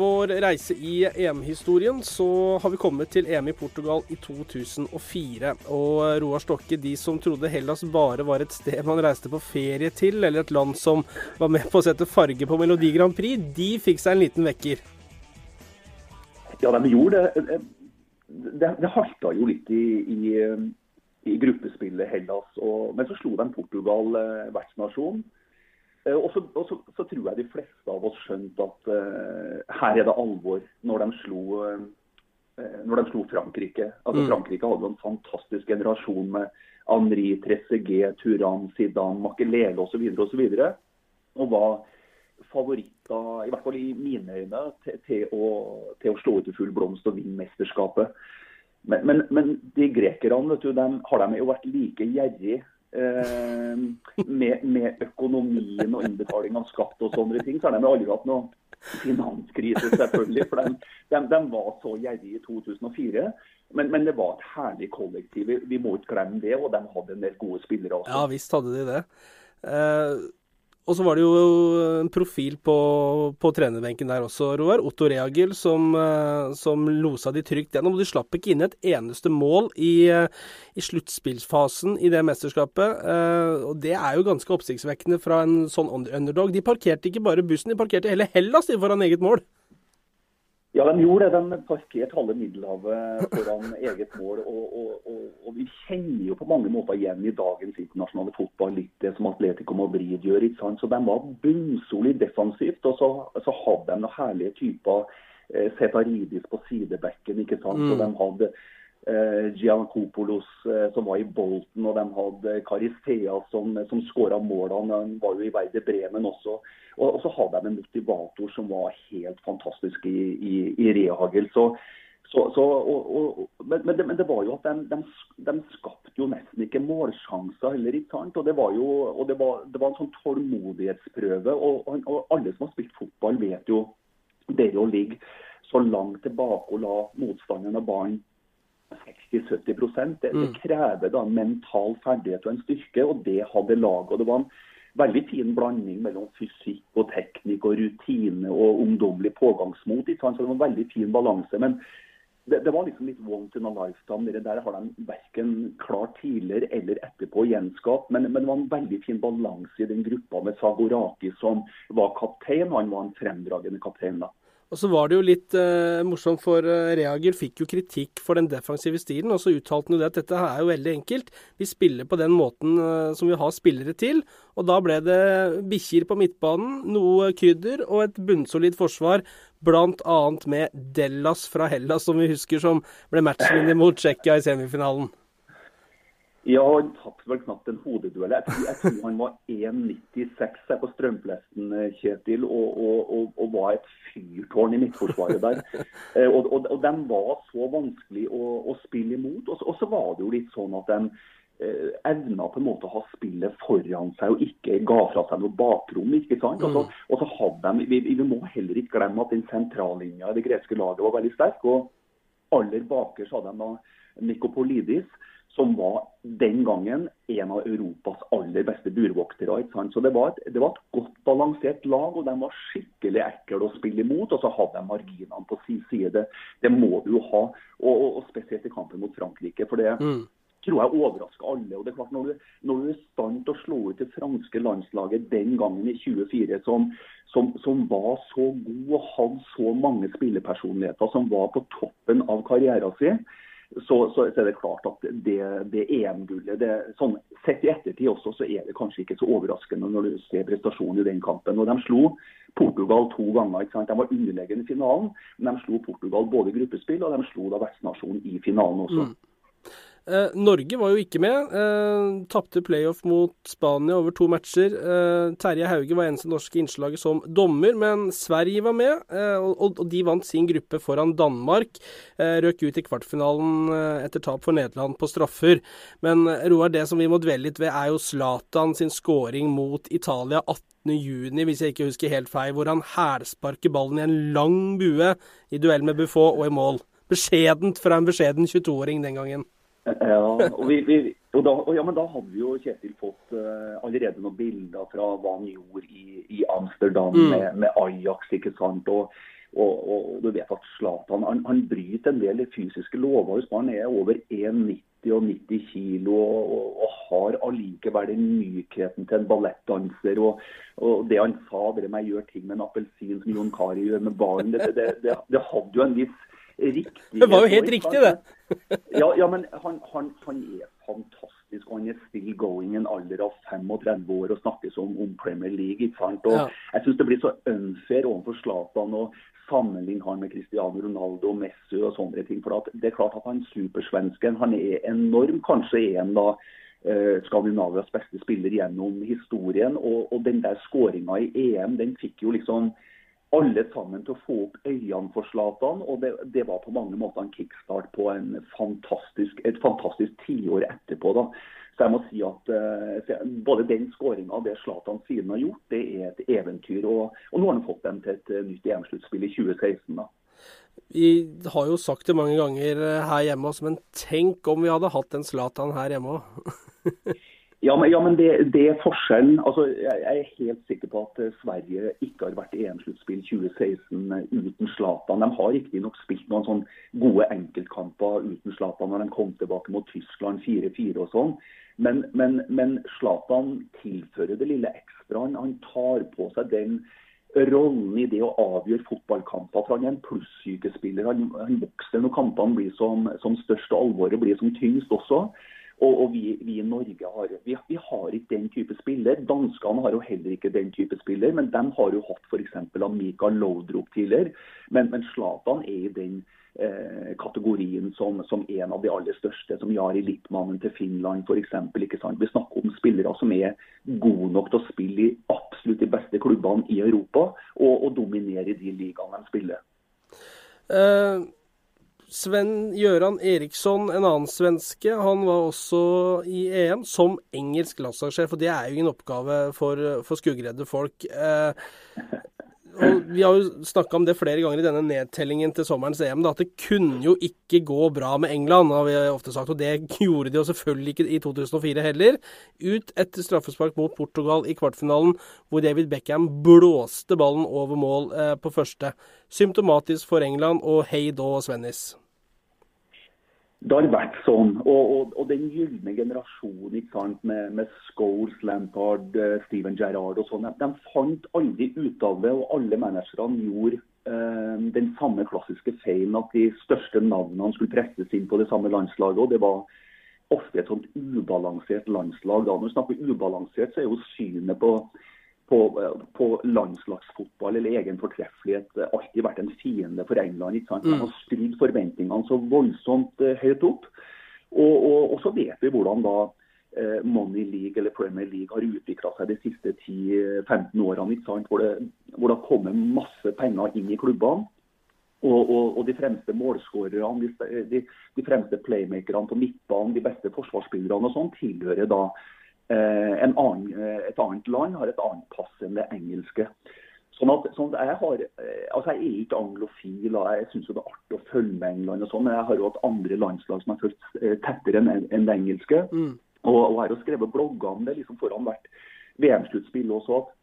vår reise i EM-historien så har vi kommet til EM i Portugal i 2004. Og Roar Stokke, de som trodde Hellas bare var et sted man reiste på ferie til, eller et land som var med på å sette farge på Melodi Grand Prix, de fikk seg en liten vekker. Ja, de gjorde det. Det, det halta jo litt i, i, i gruppespillet Hellas. Og, men så slo de Portugal, eh, vertsnasjon. Eh, Og så, og så, så tror jeg de fleste av oss skjønte at uh, her er det alvor når de slo, uh, når de slo Frankrike. Altså Frankrike hadde en fantastisk generasjon med Henri, Trezeguet, Turan, Zidane, Makelele osv. videre Og og var favoritter, i hvert fall i mine øyne, til, til, å, til å slå ut i full blomst og vinne mesterskapet. Men, men, men de grekerne vet du, de, har de jo vært like gjerrig eh, med, med økonomien og innbetaling av skatt og sånne ting. Så har de aldri hatt noe finanskrise, selvfølgelig. For de, de, de var så gjerrige i 2004. Men, men det var et herlig kollektiv. Vi, vi må ikke glemme det. Og de hadde en del gode spillere også. Ja visst hadde de det. Eh, og så var det jo en profil på, på trenerbenken der også, Roar. Otto Reagel, som, eh, som losa de trygt gjennom. De slapp ikke inn et eneste mål i, eh, i sluttspillsfasen i det mesterskapet. Eh, og det er jo ganske oppsiktsvekkende fra en sånn underdog. De parkerte ikke bare bussen, de parkerte hele Hellas de foran eget mål. Ja, de gjorde det. De parkerte halve Middelhavet foran eget mål. Og, og, og, og, vi kjenner jo på mange måter igjen i dagens internasjonale fotball litt det som Atletico Madrid gjør. ikke sant? Så De var bunnsolid defensivt. Og så, så hadde de noen herlige typer. Eh, Setaridis på sidebekken. ikke sant? Mm. Så de hadde eh, Giancopoulos eh, som var i Bolten, og de hadde Caristea som, som skåra målene. Han var jo i Verde Bremen også. Og, og så hadde de en motivator som var helt fantastisk i, i, i Rehagel. Så, så, så, og, og, men, men, det, men det var jo at de, de, de skapte jo nesten ikke målsjanser heller. ikke sant? Og det var jo det var, det var en sånn tålmodighetsprøve. Og alle som har spilt fotball, vet jo det å ligge så langt tilbake og la motstanderen av ballen 60-70 det, det krever da mental ferdighet og en styrke, og det hadde laget. og Det var en veldig fin blanding mellom fysikk og teknikk og rutine og ungdommelig pågangsmot. ikke sant? Så det var en veldig fin balanse. men det, det var liksom litt once in a lifetime. Det der har de verken klart tidligere eller etterpå å gjenskape. Men, men det var en veldig fin balanse i den gruppa med Sagoraki som var kaptein. Han var en fremdragende kaptein. da. Og så var det jo litt eh, morsomt, for eh, Reager fikk jo kritikk for den defensive stilen. Og så uttalte han jo det at dette her er jo veldig enkelt. Vi spiller på den måten eh, som vi har spillere til. Og da ble det bikkjer på midtbanen, noe krydder og et bunnsolid forsvar. Annet med Dellas fra Hellas, som vi husker som ble matchvinner mot Tsjekkia i semifinalen. Ja, han tapte vel knapt en hodeduell. Jeg tror, jeg tror han var 1,96 her på strømplesten, eh, Kjetil, og, og, og, og var et fyrtårn i midtforsvaret der. Eh, og, og, de var så vanskelig å, å spille imot. Og så, var det jo litt sånn at de eh, evna på en måte å ha spillet foran seg og ikke ga fra seg noe bakrom. ikke sant? Og så, og så hadde de, vi, vi må heller ikke glemme at den sentrallinja i det greske laget var veldig sterk. og aller bakerst hadde de da Nikopolidis, som var den gangen en av Europas aller beste burvoktere. Så det var, et, det var et godt balansert lag, og de var skikkelig ekle å spille imot. Og så hadde de marginene på sin side. Det, det må du ha, og, og, og spesielt i kampen mot Frankrike. for det tror jeg overrasker alle. og det er klart Når du, når du slå ut det franske landslaget den gangen i 24, som, som, som var så god og hadde så mange spillepersonligheter, som var på toppen av karrieren sin, så, så, så, er det klart at det, det EM-gullet sånn, Sett i ettertid også, så er det kanskje ikke så overraskende når du ser prestasjonen i den kampen. Og De slo Portugal to ganger. ikke sant? De var underlegne i finalen, men de slo Portugal både i gruppespill og de slo da vertsnasjonen i finalen også. Mm. Eh, Norge var jo ikke med. Eh, Tapte playoff mot Spania over to matcher. Eh, Terje Hauge var eneste norske innslaget som dommer, men Sverige var med. Eh, og, og, de vant sin gruppe foran Danmark. Eh, røk ut i kvartfinalen eh, etter tap for Nederland på straffer. Men Roar, det som vi må dvele litt ved, er jo Zlatan sin scoring mot Italia 18.6, hvis jeg ikke husker helt feil, hvor han hælsparker ballen i en lang bue i duell med Buffon og i mål. Beskjedent fra en beskjeden 22-åring den gangen. Ja, og, vi, vi, og, da, og ja, men da hadde jo Kjetil fått uh, allerede noen bilder fra hva han gjorde i, i Amsterdam mm. med, med, Ajax. ikke sant? Og, og, du vet at Zlatan han, han, bryter en del fysiske lover. Han er over 1,90 og 90 kilo og, har allikevel den mykheten til en ballettdanser. Og, det han sa, det med å gjøre ting med en appelsin som Jon Kari gjør med barn, det, det, det, det hadde jo en viss riktig. Det var jo helt riktig, det. ja, ja, men han, han, han, er fantastisk. Han er still going en alder av 35 år og snakkes om, om Premier League. ikke sant? Og ja. Jeg syns det blir så unfair overfor Zlatan å sammenligne han med Cristiano Ronaldo og Messi og sånne ting. For det er klart at han supersvensken han er enorm. Kanskje en da eh, Skandinavias beste spiller gjennom historien. Og, og den der skåringa i EM den fikk jo liksom alle sammen til å få opp øynene for Zlatan. Og det, det, var på mange måter en kickstart på en fantastisk, et fantastisk tiår etterpå. da. Så jeg må si at uh, både den skåringa og det Zlatan siden har gjort, det er et eventyr. Og, og nå har han fått dem til et uh, nytt EM-sluttspill i 2016. da. Vi har jo sagt det mange ganger eh, her hjemme men tenk om vi hadde hatt en Zlatan her hjemme òg. Ja, men, ja, men det, det, er forskjellen. Altså, jeg, er helt sikker på at eh, Sverige ikke har vært EM-sluttspill 2016 eh, uten Zlatan. De har riktignok spilt noen sånn gode enkeltkamper uten Zlatan når de kom tilbake mot Tyskland 4-4 og sånn. Men, men, men Zlatan tilfører det lille ekstra. Han tar på seg den rollen i det å avgjøre fotballkamper. for Han er en plussykespiller. Han, han vokser når kampene blir som, som størst og alvoret blir som tyngst også. Og, og vi, vi, i Norge har, vi, vi har ikke den type spiller. Danskene har jo heller ikke den type spiller, men de har jo hatt f.eks. Mikael Laudrup tidligere. Men, men Zlatan er i den eh, kategorien som, som, en av de aller største, som Jari Littmannen til Finland f.eks. Vi snakker om spillere som er gode nok til å spille i absolutt de beste klubbene i Europa, og, og dominere i de ligaene de spiller. Uh Sven Gøran Eriksson, en annen svenske, han var også i EM som engelsk landslagssjef. Og det er jo ingen oppgave for, for skuggredde folk. Eh, og Vi har jo snakka om det flere ganger i denne nedtellingen til sommerens EM, da, at det kunne jo ikke gå bra med England, har vi ofte sagt. Og det gjorde de jo selvfølgelig ikke i 2004 heller. Ut etter straffespark mot Portugal i kvartfinalen, hvor David Beckham blåste ballen over mål eh, på første. Symptomatisk for England og hei da, Svennis. Det har vært sånn. Og, og, og den gylne generasjonen ikke sant, med, med Scholes, Lampard, uh, Steven Gerrard og sånn, de, fant aldri ut av det. Og alle managerne gjorde eh, den samme klassiske feilen at de største navnene skulle presses inn på det samme landslaget. og det var ofte et sånt ubalansert landslag. Da. Når vi snakker ubalansert, så er jo synet på på, på, landslagsfotball eller egen fortreffelighet alltid vært en fiende for England. ikke sant? De har skrudd forventningene så voldsomt uh, høyt opp. Og, og, og, så vet vi hvordan da uh, Money League eller Premier League har utvikla seg de siste 10-15 årene. Hvor det, hvor det har kommet masse penger inn i klubbene. Og, og, de fremste målskårerne, de, de, fremste playmakerne på midtbanen, de beste forsvarsspillerne og sånn, tilhører da Eh, annen, eh, et annet land har et annet pass enn det engelske. Sånn at, sånn at jeg, har, eh, altså jeg er ikke anglofil, og jeg syns det er artig å følge med England. og sånn, Men jeg har jo hatt andre landslag som har fulgt tettere enn en det engelske. Mm. Og, og jeg har jo skrevet blogger om det liksom foran hvert VM-sluttspill også. at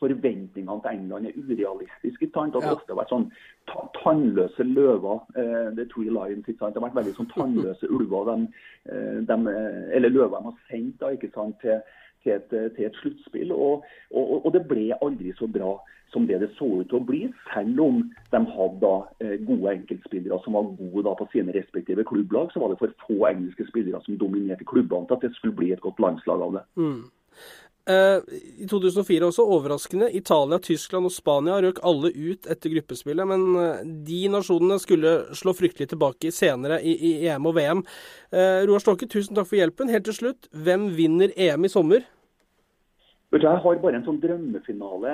forventningene til England er urealistiske. At det ofte har vært sånn tannløse løver. Eh, The Three Lions. ikke sant? Det har vært veldig sånn tannløse ulver. De, eh, de, eller løver de har sendt da, ikke sant, til, til et, til et sluttspill. Og, og, og, det ble aldri så bra som det det så ut til å bli, selv om de hadde da gode enkeltspillere som var gode da, på sine respektive klubblag. Så var det for få engelske spillere som dominerte klubbene til at det skulle bli et godt landslag av det. Mm. Eh, I 2004 også overraskende. Italia, Tyskland og Spania røk alle ut etter gruppespillet. Men eh, de nasjonene skulle slå fryktelig tilbake senere i, i EM og VM. Uh, Roar Stokke, tusen takk for hjelpen. Helt til slutt, hvem vinner EM i sommer? Jeg har bare en sånn drømmefinale,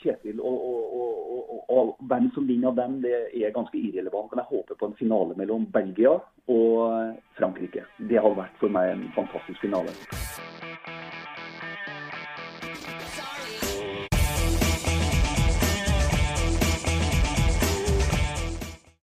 Kjetil. Og, og, og, og, hvem som vinner av dem, det er ganske irrelevant. Men jeg håper på en finale mellom Belgia og Frankrike. Det hadde vært for meg en fantastisk finale.